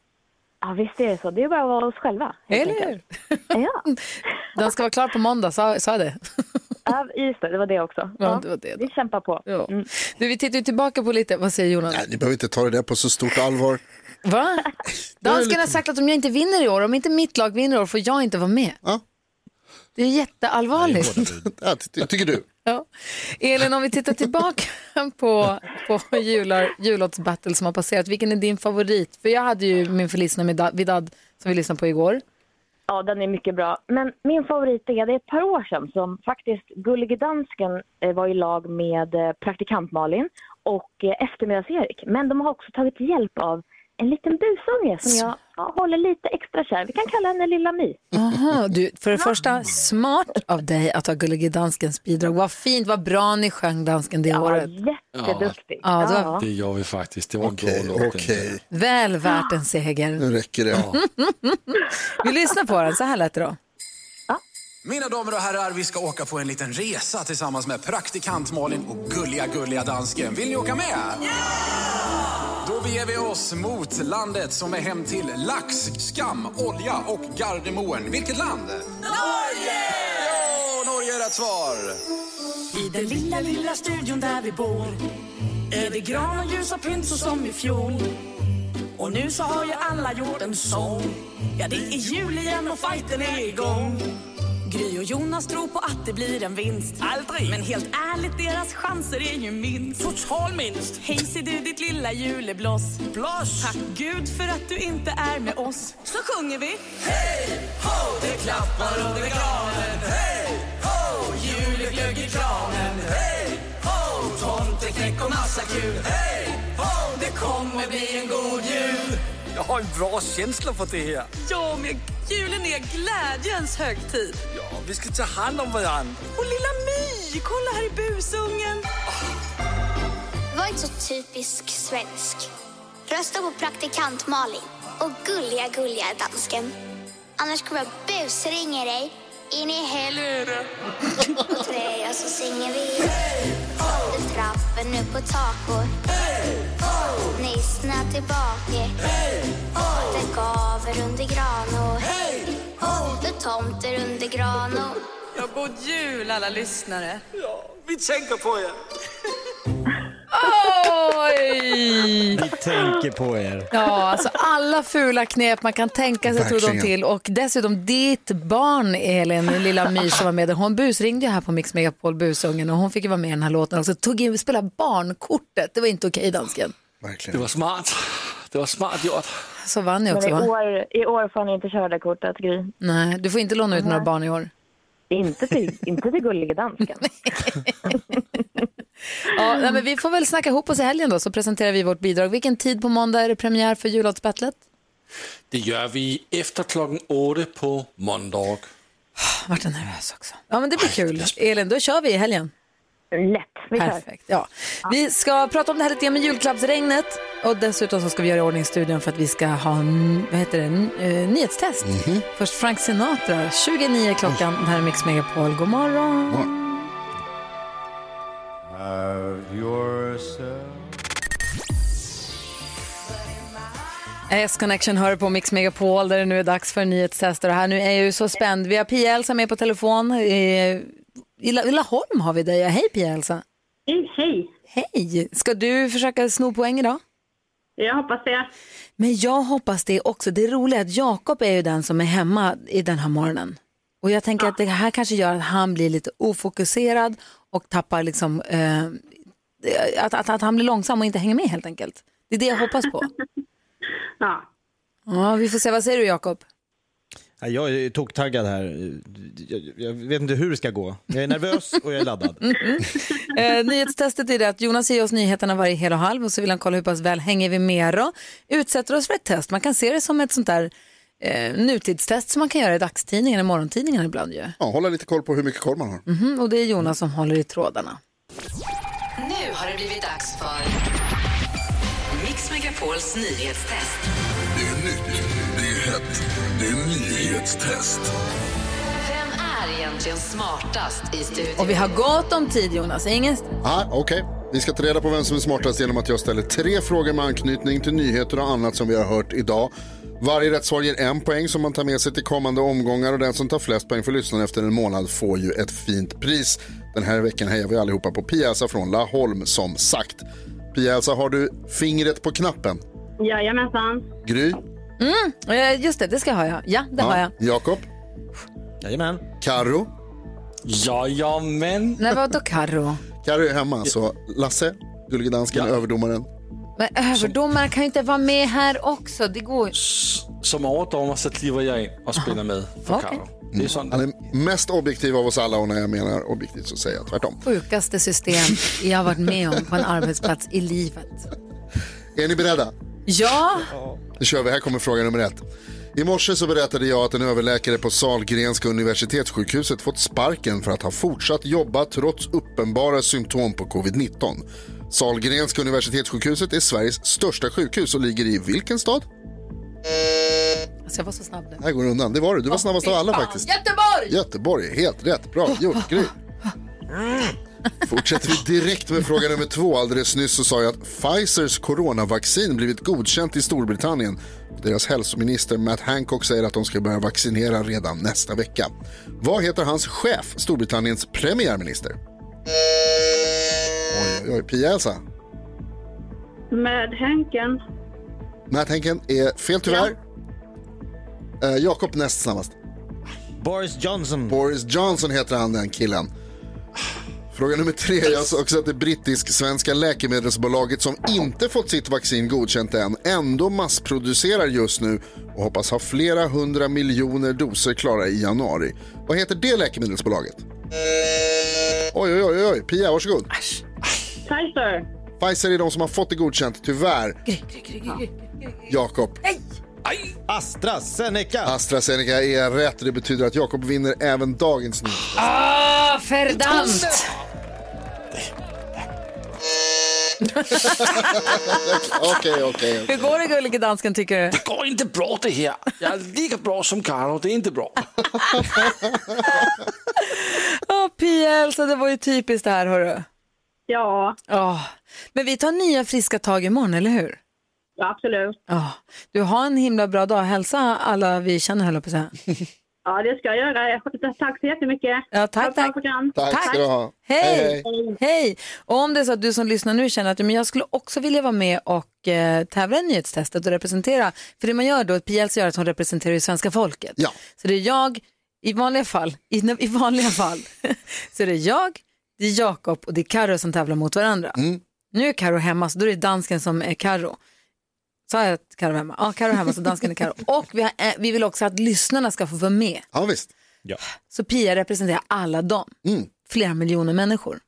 Speaker 15: Ja, visst är det så. Det är bara att vara oss själva.
Speaker 1: Eller
Speaker 15: enkelt. Ja.
Speaker 1: Den ska vara klar på måndag, sa, sa jag det?
Speaker 15: ja, just det. Det var det också.
Speaker 1: Ja, det var det
Speaker 15: Vi kämpar på.
Speaker 1: Ja. Du, vi tittar ju tillbaka på lite, vad säger Jonas?
Speaker 2: Nej, ni behöver inte ta det där på så stort allvar.
Speaker 1: Va? Dansken har sagt att om jag inte vinner i år, om inte mitt lag vinner i år får jag inte vara med.
Speaker 2: Ja.
Speaker 1: Det är jätteallvarligt.
Speaker 2: Ja, ty- tycker du?
Speaker 1: Ja. Elin, om vi tittar tillbaka på, på jular, jullåtsbattle som har passerat, vilken är din favorit? För jag hade ju min Feliz Navidad Vidad som vi lyssnade på igår.
Speaker 15: Ja, den är mycket bra. Men min favorit är, det är ett par år sedan som faktiskt Gullige Dansken eh, var i lag med eh, praktikant Malin och eh, eftermiddags-Erik. Men de har också tagit hjälp av en liten busunge som jag ja, håller lite extra kär. Vi kan kalla henne Lilla My.
Speaker 1: Aha, du, för det första, smart av dig att ha Gullige Danskens bidrag. Vad fint, vad bra ni sjöng dansken det året.
Speaker 15: Jätteduktig.
Speaker 1: Ja, det var
Speaker 7: Det gör vi faktiskt. Det var en
Speaker 2: Okej,
Speaker 7: bra låt.
Speaker 2: okej.
Speaker 1: väl värt en seger.
Speaker 2: Nu räcker det.
Speaker 1: Vi lyssnar på den, så här lät det då.
Speaker 16: Mina damer och herrar, vi ska åka på en liten resa tillsammans med praktikant Malin och gulliga, gulliga dansken. Vill ni åka med? Då beger vi oss mot landet som är hem till lax, skam, olja och Gardermoen. Vilket land? Norge! Ja, Norge är rätt svar.
Speaker 17: I den lilla, lilla studion där vi bor är det gran och ljusa pynt så som i fjol. Och nu så har ju alla gjort en sång. Ja, det är jul igen och fighten är igång. Gry och Jonas tror på att det blir en vinst. Aldrig! Men helt ärligt, deras chanser är ju minst. Total minst! Hej ser du ditt lilla julebloss. Bloss! Tack Gud för att du inte är med oss. Så sjunger vi. Hej, ho! Det klappar under granen. Hej, ho! Juleglögg i kranen. Hej, ho! Tomteknäck och massa kul. Hej, ho! Det kommer bli en god jul.
Speaker 16: Jag har en bra känsla för det här.
Speaker 17: Ja, men julen är glädjens högtid.
Speaker 16: Ja, vi ska ta hand om varandra.
Speaker 17: Och lilla My, kolla här i busungen.
Speaker 18: Var inte så typisk svensk. Rösta på praktikant Malin och gulliga, gulliga dansken. Annars kommer jag busringa dig in i helvete. På tre så singar vi. Under trappen upp på taket. Nissen är tillbaka. Det gaver under gran och det tomter under gran och
Speaker 17: Ja, god jul alla lyssnare.
Speaker 16: Vi tänker på er.
Speaker 1: Oj!
Speaker 3: Vi tänker på er.
Speaker 1: Ja, alltså alla fula knep man kan tänka sig tog de till. Och dessutom ditt barn, Elin, lilla My som var med där, hon busringde ju här på Mix Megapol, busungen, och hon fick ju vara med i den här låten också. Tog in, spela barnkortet, det var inte okej dansken.
Speaker 7: Det var smart. Det var smart gjort.
Speaker 1: Så vann
Speaker 15: Men
Speaker 1: också
Speaker 15: i
Speaker 1: va?
Speaker 15: år, i år får ni inte köra det kortet, Gry.
Speaker 1: Nej, du får inte låna ut några barn i år.
Speaker 15: Inte till, inte till gullige dansken.
Speaker 1: Ja, nej, men vi får väl snacka ihop oss i helgen då, så presenterar vi vårt bidrag. Vilken tid på måndag är det premiär för jullåtsbattlet?
Speaker 7: Det gör vi efter klockan åtta på måndag.
Speaker 1: Vart jag nervös också. Ja, men det blir kul. Elin, då kör vi i helgen.
Speaker 15: Lätt, vi.
Speaker 1: Perfekt. Ja. Vi ska prata om det här lite med julklappsregnet och dessutom så ska vi göra i ordning studion för att vi ska ha vad heter det, eh, nyhetstest. Först Frank Sinatra, 29 klockan. Det här är Mix Megapol. God morgon. S-Connection hör på Mix Megapol där det nu är dags för nyhetstester. Och här nu är jag ju så spänd. Vi har Pia-Elsa med på telefon. I La- i Laholm har vi dig. Ja, Hej Pia-Elsa.
Speaker 5: Hej, hej.
Speaker 1: Hej. Ska du försöka sno poäng idag?
Speaker 5: Jag hoppas det.
Speaker 1: Men jag hoppas det också. Det roliga är att Jakob är ju den som är hemma i den här morgonen. Och jag tänker att det här kanske gör att han blir lite ofokuserad och tappar liksom, eh, att, att, att han blir långsam och inte hänger med helt enkelt. Det är det jag hoppas på.
Speaker 5: Ja.
Speaker 1: Ja, vi får se. Vad säger du Jakob?
Speaker 3: Ja, Jag är toktaggad här. Jag, vet inte hur det ska gå. Jag är nervös och jag är laddad.
Speaker 1: Eh, nyhetstestet är det att Jonas ger oss nyheterna varje hel och halv och så vill han kolla hur pass väl hänger vi med då. Utsätter oss för ett test. Man kan se det som ett sånt där eh, nutidstest som man kan göra i dagstidningen eller morgontidningen ibland ju.
Speaker 2: Ja, hålla lite koll på hur mycket koll man har.
Speaker 1: Mhm, och det är Jonas som håller i trådarna.
Speaker 19: Nu har det blivit dags för Mix Megapols nyhetstest.
Speaker 20: Det är nytt, det är hett, det är nyhetstest.
Speaker 19: Vem är egentligen smartast i studion?
Speaker 1: Och vi har gott om tid Jonas. Ingen...
Speaker 2: Ah, Okej, vi ska ta reda på vem som är smartast genom att jag ställer tre frågor med anknytning till nyheter och annat som vi har hört idag. Varje rätt svar ger en poäng som man tar med sig till kommande omgångar och den som tar flest poäng för lyssnaren efter en månad får ju ett fint pris. Den här veckan hejar vi allihopa på Pia-Elsa från Laholm som sagt. Pia-Elsa, har du fingret på knappen?
Speaker 5: Jajamensan.
Speaker 2: Gry?
Speaker 1: Mm, eh, just det, det ska jag ha ja. Ja, det har jag.
Speaker 2: Jakob?
Speaker 3: Jajamän.
Speaker 2: Karo?
Speaker 7: Jajamän.
Speaker 1: Nej, vadå Carro?
Speaker 2: Karo är hemma, så Lasse, Gullige Dansken, överdomaren.
Speaker 1: Men överdomaren kan ju inte vara med här också. Det går.
Speaker 7: Som överdomare så kliver jag in och spelar med för
Speaker 1: Okej.
Speaker 7: Karo. Det är sånt.
Speaker 2: Han är mest objektiv av oss alla och när jag menar objektivt så säger jag tvärtom.
Speaker 1: Sjukaste system jag har varit med om på en arbetsplats i livet.
Speaker 2: Är ni beredda?
Speaker 1: Ja,
Speaker 2: Nu kör vi, här kommer fråga nummer ett. I morse så berättade jag att en överläkare på Sahlgrenska universitetssjukhuset fått sparken för att ha fortsatt jobba trots uppenbara symptom på covid-19. Sahlgrenska universitetssjukhuset är Sveriges största sjukhus och ligger i vilken stad?
Speaker 1: alltså jag var så snabb nu.
Speaker 2: Här går undan. Det var du. Du var snabbast av alla faktiskt.
Speaker 1: Göteborg!
Speaker 2: Göteborg, helt rätt. Bra gjort, Gry. Fortsätter vi direkt med fråga nummer två. Alldeles nyss så sa jag att Pfizers coronavaccin blivit godkänt i Storbritannien. Deras hälsominister Matt Hancock säger att de ska börja vaccinera redan nästa vecka. Vad heter hans chef, Storbritanniens premiärminister? Oj, oj, oj. Pia-Elsa.
Speaker 5: Med Henken.
Speaker 2: Matt Henken är fel tyvärr. Eh, Jakob näst snabbast.
Speaker 3: Boris Johnson.
Speaker 2: Boris Johnson heter han den killen. Fråga nummer tre. Jag sa också att det brittisk-svenska läkemedelsbolaget som inte fått sitt vaccin godkänt än ändå massproducerar just nu och hoppas ha flera hundra miljoner doser klara i januari. Vad heter det läkemedelsbolaget? Oj, oj, oj, oj. Pia, varsågod.
Speaker 5: Pfizer.
Speaker 2: Pfizer är de som har fått det godkänt, tyvärr. Jakob.
Speaker 3: AstraZeneca.
Speaker 2: AstraZeneca är rätt. Det betyder att Jakob vinner även dagens nyhet.
Speaker 1: Ah, verdammt!
Speaker 2: Okej, okej.
Speaker 1: Hur går det gullige dansken tycker du?
Speaker 7: Det går inte bra det här. Jag är lika bra som Karo, det är inte bra.
Speaker 1: Åh, Pia Elsa, det var ju typiskt det här hörru.
Speaker 5: Ja.
Speaker 1: Åh, Men vi tar nya friska tag imorgon, eller hur?
Speaker 5: Ja, absolut.
Speaker 1: Ja. Du har en himla bra dag. Hälsa alla vi känner, höll jag på att säga.
Speaker 5: Ja, det ska jag göra. Tack så jättemycket.
Speaker 1: Ja, tack, tack.
Speaker 5: program.
Speaker 2: Tack ska du ha.
Speaker 1: Hej! Hej! Och om det är så att du som lyssnar nu känner att men jag skulle också vilja vara med och eh, tävla i nyhetstestet och representera, för det man gör då, alltså gör att hon representerar ju svenska folket.
Speaker 2: Ja.
Speaker 1: Så det är jag, i vanliga fall, i, i vanliga fall, så det är jag, det är Jakob och det är Karo som tävlar mot varandra.
Speaker 2: Mm.
Speaker 1: Nu är Karo hemma, så då är det dansken som är Karo. Sa jag att Karo hemma? Ja, Karo hemma, så dansken är Karo. Och vi, har, eh, vi vill också att lyssnarna ska få vara med.
Speaker 2: Ja, visst.
Speaker 3: Ja.
Speaker 1: Så Pia representerar alla dem,
Speaker 2: Mm.
Speaker 1: flera miljoner människor.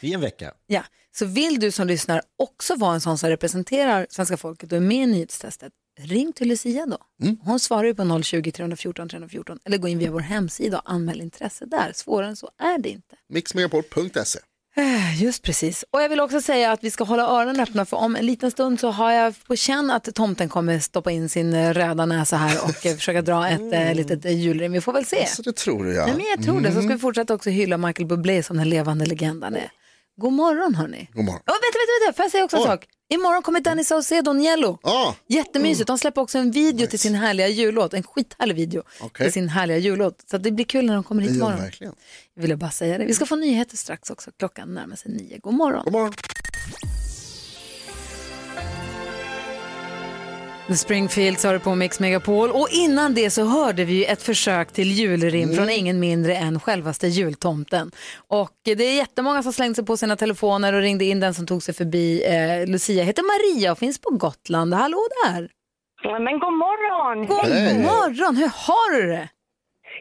Speaker 3: I en vecka.
Speaker 1: Ja, så vill du som lyssnar också vara en sån som representerar svenska folket och är med i nyhetstestet, ring till Lucia då. Hon svarar ju på 020 314 314 eller gå in via vår hemsida och anmäl intresse där. Svårare än så är det inte.
Speaker 2: Mixmegapol.se.
Speaker 1: Just precis. Och jag vill också säga att vi ska hålla öronen öppna för om en liten stund så har jag på känn att tomten kommer stoppa in sin röda näsa här och eh, försöka dra ett eh, litet eh, julrim. Vi får väl se.
Speaker 2: Så det tror du ja.
Speaker 1: Nej, men jag tror det. Så ska vi fortsätta också hylla Michael Bublé som den levande legenden är. God morgon hörni.
Speaker 2: God morgon.
Speaker 1: Oh, vänta, vänta, vänta, får jag säga också en
Speaker 2: Oj.
Speaker 1: sak? Imorgon kommer Danny Saucedo Niello.
Speaker 2: Ah.
Speaker 1: Jättemysigt. De släpper också en video till sin härliga jullåt. En skithärlig video
Speaker 2: Okej.
Speaker 1: till sin härliga jullåt. Så det blir kul när de kommer hit
Speaker 2: Det
Speaker 1: imorgon.
Speaker 2: verkligen.
Speaker 1: Jag ville bara säga det. Vi ska få nyheter strax också. Klockan närmar sig nio. God morgon.
Speaker 2: God morgon.
Speaker 1: The Springfields har det på Mix Megapol och innan det så hörde vi ett försök till julrim från ingen mindre än självaste jultomten. Och det är jättemånga som slängde sig på sina telefoner och ringde in den som tog sig förbi. Eh, Lucia heter Maria och finns på Gotland. Hallå där!
Speaker 21: Ja, men god morgon!
Speaker 1: God
Speaker 2: Hej.
Speaker 1: morgon! Hur har du det?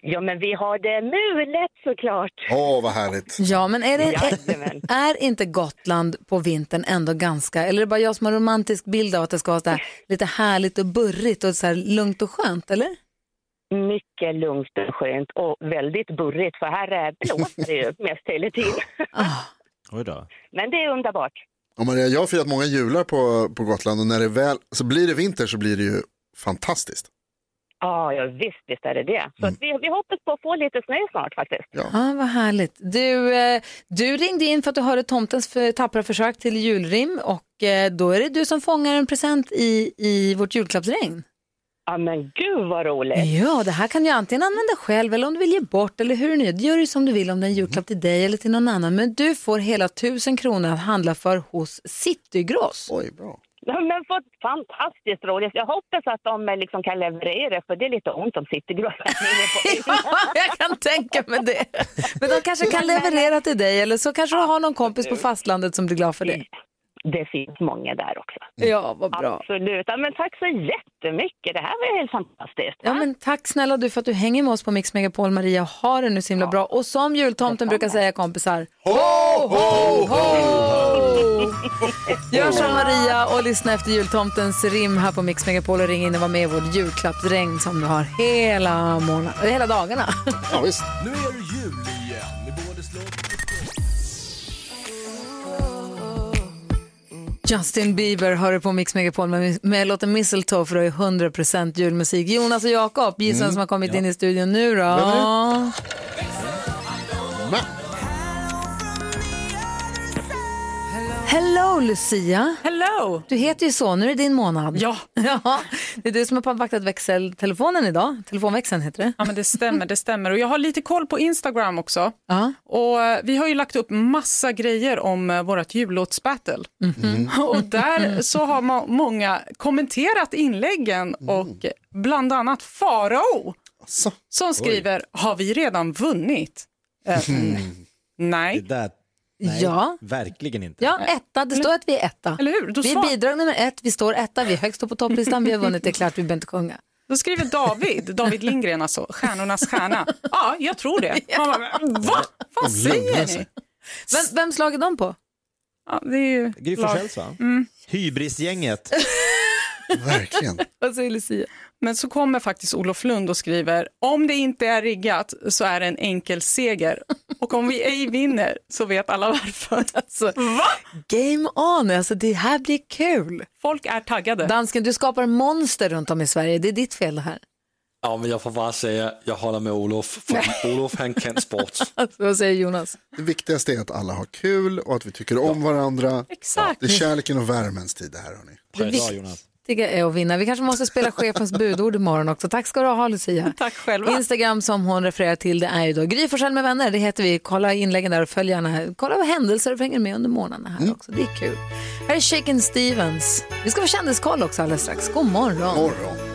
Speaker 21: Ja, men vi har det mulet såklart.
Speaker 2: Åh, vad härligt.
Speaker 1: Ja, men är, det, är, är inte Gotland på vintern ändå ganska, eller är det bara jag som har romantisk bild av att det ska vara så här lite härligt och burrigt och så här lugnt och skönt, eller?
Speaker 21: Mycket lugnt och skönt och väldigt burrigt för här blåser det ju mest hela tiden.
Speaker 3: Oj då.
Speaker 21: Men det är underbart.
Speaker 2: Och Maria, jag har firat många jular på, på Gotland och när det väl, så blir det vinter så blir det ju fantastiskt.
Speaker 21: Ja, ja visst, visst är det det. Så att vi, vi hoppas på att få lite snö snart faktiskt.
Speaker 2: Ja.
Speaker 1: Ja, vad härligt. Du, eh, du ringde in för att du hörde tomtens för, tappra försök till julrim och eh, då är det du som fångar en present i, i vårt julklappsregn.
Speaker 21: Ja, men gud vad roligt.
Speaker 1: Ja, det här kan du antingen använda själv eller om du vill ge bort eller hur nu. Det gör du som du vill om det är en julklapp till dig eller till någon annan. Men du får hela tusen kronor att handla för hos Citygross.
Speaker 2: Oj, bra.
Speaker 21: Men vad fantastiskt roligt. Jag hoppas att de eh, liksom kan leverera för det är lite ont om Citygross.
Speaker 1: ja, jag kan tänka mig det. Men de kanske kan leverera till dig eller så kanske du har någon kompis på fastlandet som blir glad för det.
Speaker 21: Det finns många där också.
Speaker 1: Ja, vad bra.
Speaker 21: Absolut. Ja, men tack så jättemycket. Det här var helt fantastiskt.
Speaker 1: Ja, men tack snälla du för att du hänger med oss på Mix Megapol, Maria. Ha det nu så himla bra. Och som jultomten brukar säga kompisar, ho, ho, ho! Gör som Maria och lyssna efter jultomtens rim här på Mix Megapol och ring in och var med i vårt julklappsregn som du har hela, hela dagarna.
Speaker 2: Ja, visst.
Speaker 11: Nu är det jul
Speaker 1: Justin Bieber hör du på Mix Megapol med, med låten Mistletoe för det är 100% julmusik. Jonas och Jakob, gissa vem som har kommit in i studion nu då?
Speaker 2: Vem
Speaker 1: Hello Lucia!
Speaker 22: Hello!
Speaker 1: Du heter ju så, nu är det din månad.
Speaker 22: Ja.
Speaker 1: ja det är du som har vaktat växeltelefonen idag. Telefonväxeln heter det.
Speaker 22: Ja, men det stämmer, det stämmer. Och jag har lite koll på Instagram också.
Speaker 1: Ja.
Speaker 22: Och eh, vi har ju lagt upp massa grejer om eh, vårt jullåtsbattle. Och där så har må- många kommenterat inläggen och bland annat Farao som skriver, har vi redan vunnit? Eh, nej.
Speaker 3: Det där, nej,
Speaker 1: Ja.
Speaker 3: verkligen inte.
Speaker 1: Ja, etta. Det står att vi är etta.
Speaker 22: Eller hur? Då
Speaker 1: Vi är bidrag nummer ett, vi står etta, vi är högst upp på topplistan, vi har vunnit, det är klart, vi behöver inte sjunga.
Speaker 22: Då skriver David, David Lindgren alltså, stjärnornas stjärna. Ja, jag tror det. Man bara, Va? Vad säger ni?
Speaker 1: Vem, vem slager de på?
Speaker 22: Ja, det är ju
Speaker 3: Gry Forssells va?
Speaker 22: Mm.
Speaker 3: Hybrisgänget.
Speaker 2: Verkligen.
Speaker 1: Vad säger Lucia?
Speaker 22: Men så kommer faktiskt Olof Lund och skriver, om det inte är riggat så är det en enkel seger. Och om vi ej vinner så vet alla varför.
Speaker 1: Alltså, Game on, alltså det här blir kul.
Speaker 22: Folk är taggade.
Speaker 1: Dansken, du skapar monster runt om i Sverige, det är ditt fel det här.
Speaker 7: Ja, men jag får bara säga, jag håller med Olof, för Olof han kan sport.
Speaker 1: Vad säger Jonas?
Speaker 2: Det viktigaste är att alla har kul och att vi tycker om varandra.
Speaker 22: Exakt.
Speaker 2: Det är kärleken och värmens tid det här hörni.
Speaker 1: Det, vik-
Speaker 3: Bra Jonas.
Speaker 1: Viktiga är att vinna. Vi kanske måste spela chefens budord imorgon också. Tack ska du ha Lucia.
Speaker 22: Tack själva.
Speaker 1: Instagram som hon refererar till det är ju då Gry Forssell med vänner. Det heter vi. Kolla inläggen där och följ gärna. Kolla vad händelser du hänger med under månaderna här också. Det är kul. Här är Shaken Stevens. Vi ska få kändiskoll också alldeles strax. God morgon.
Speaker 2: morgon.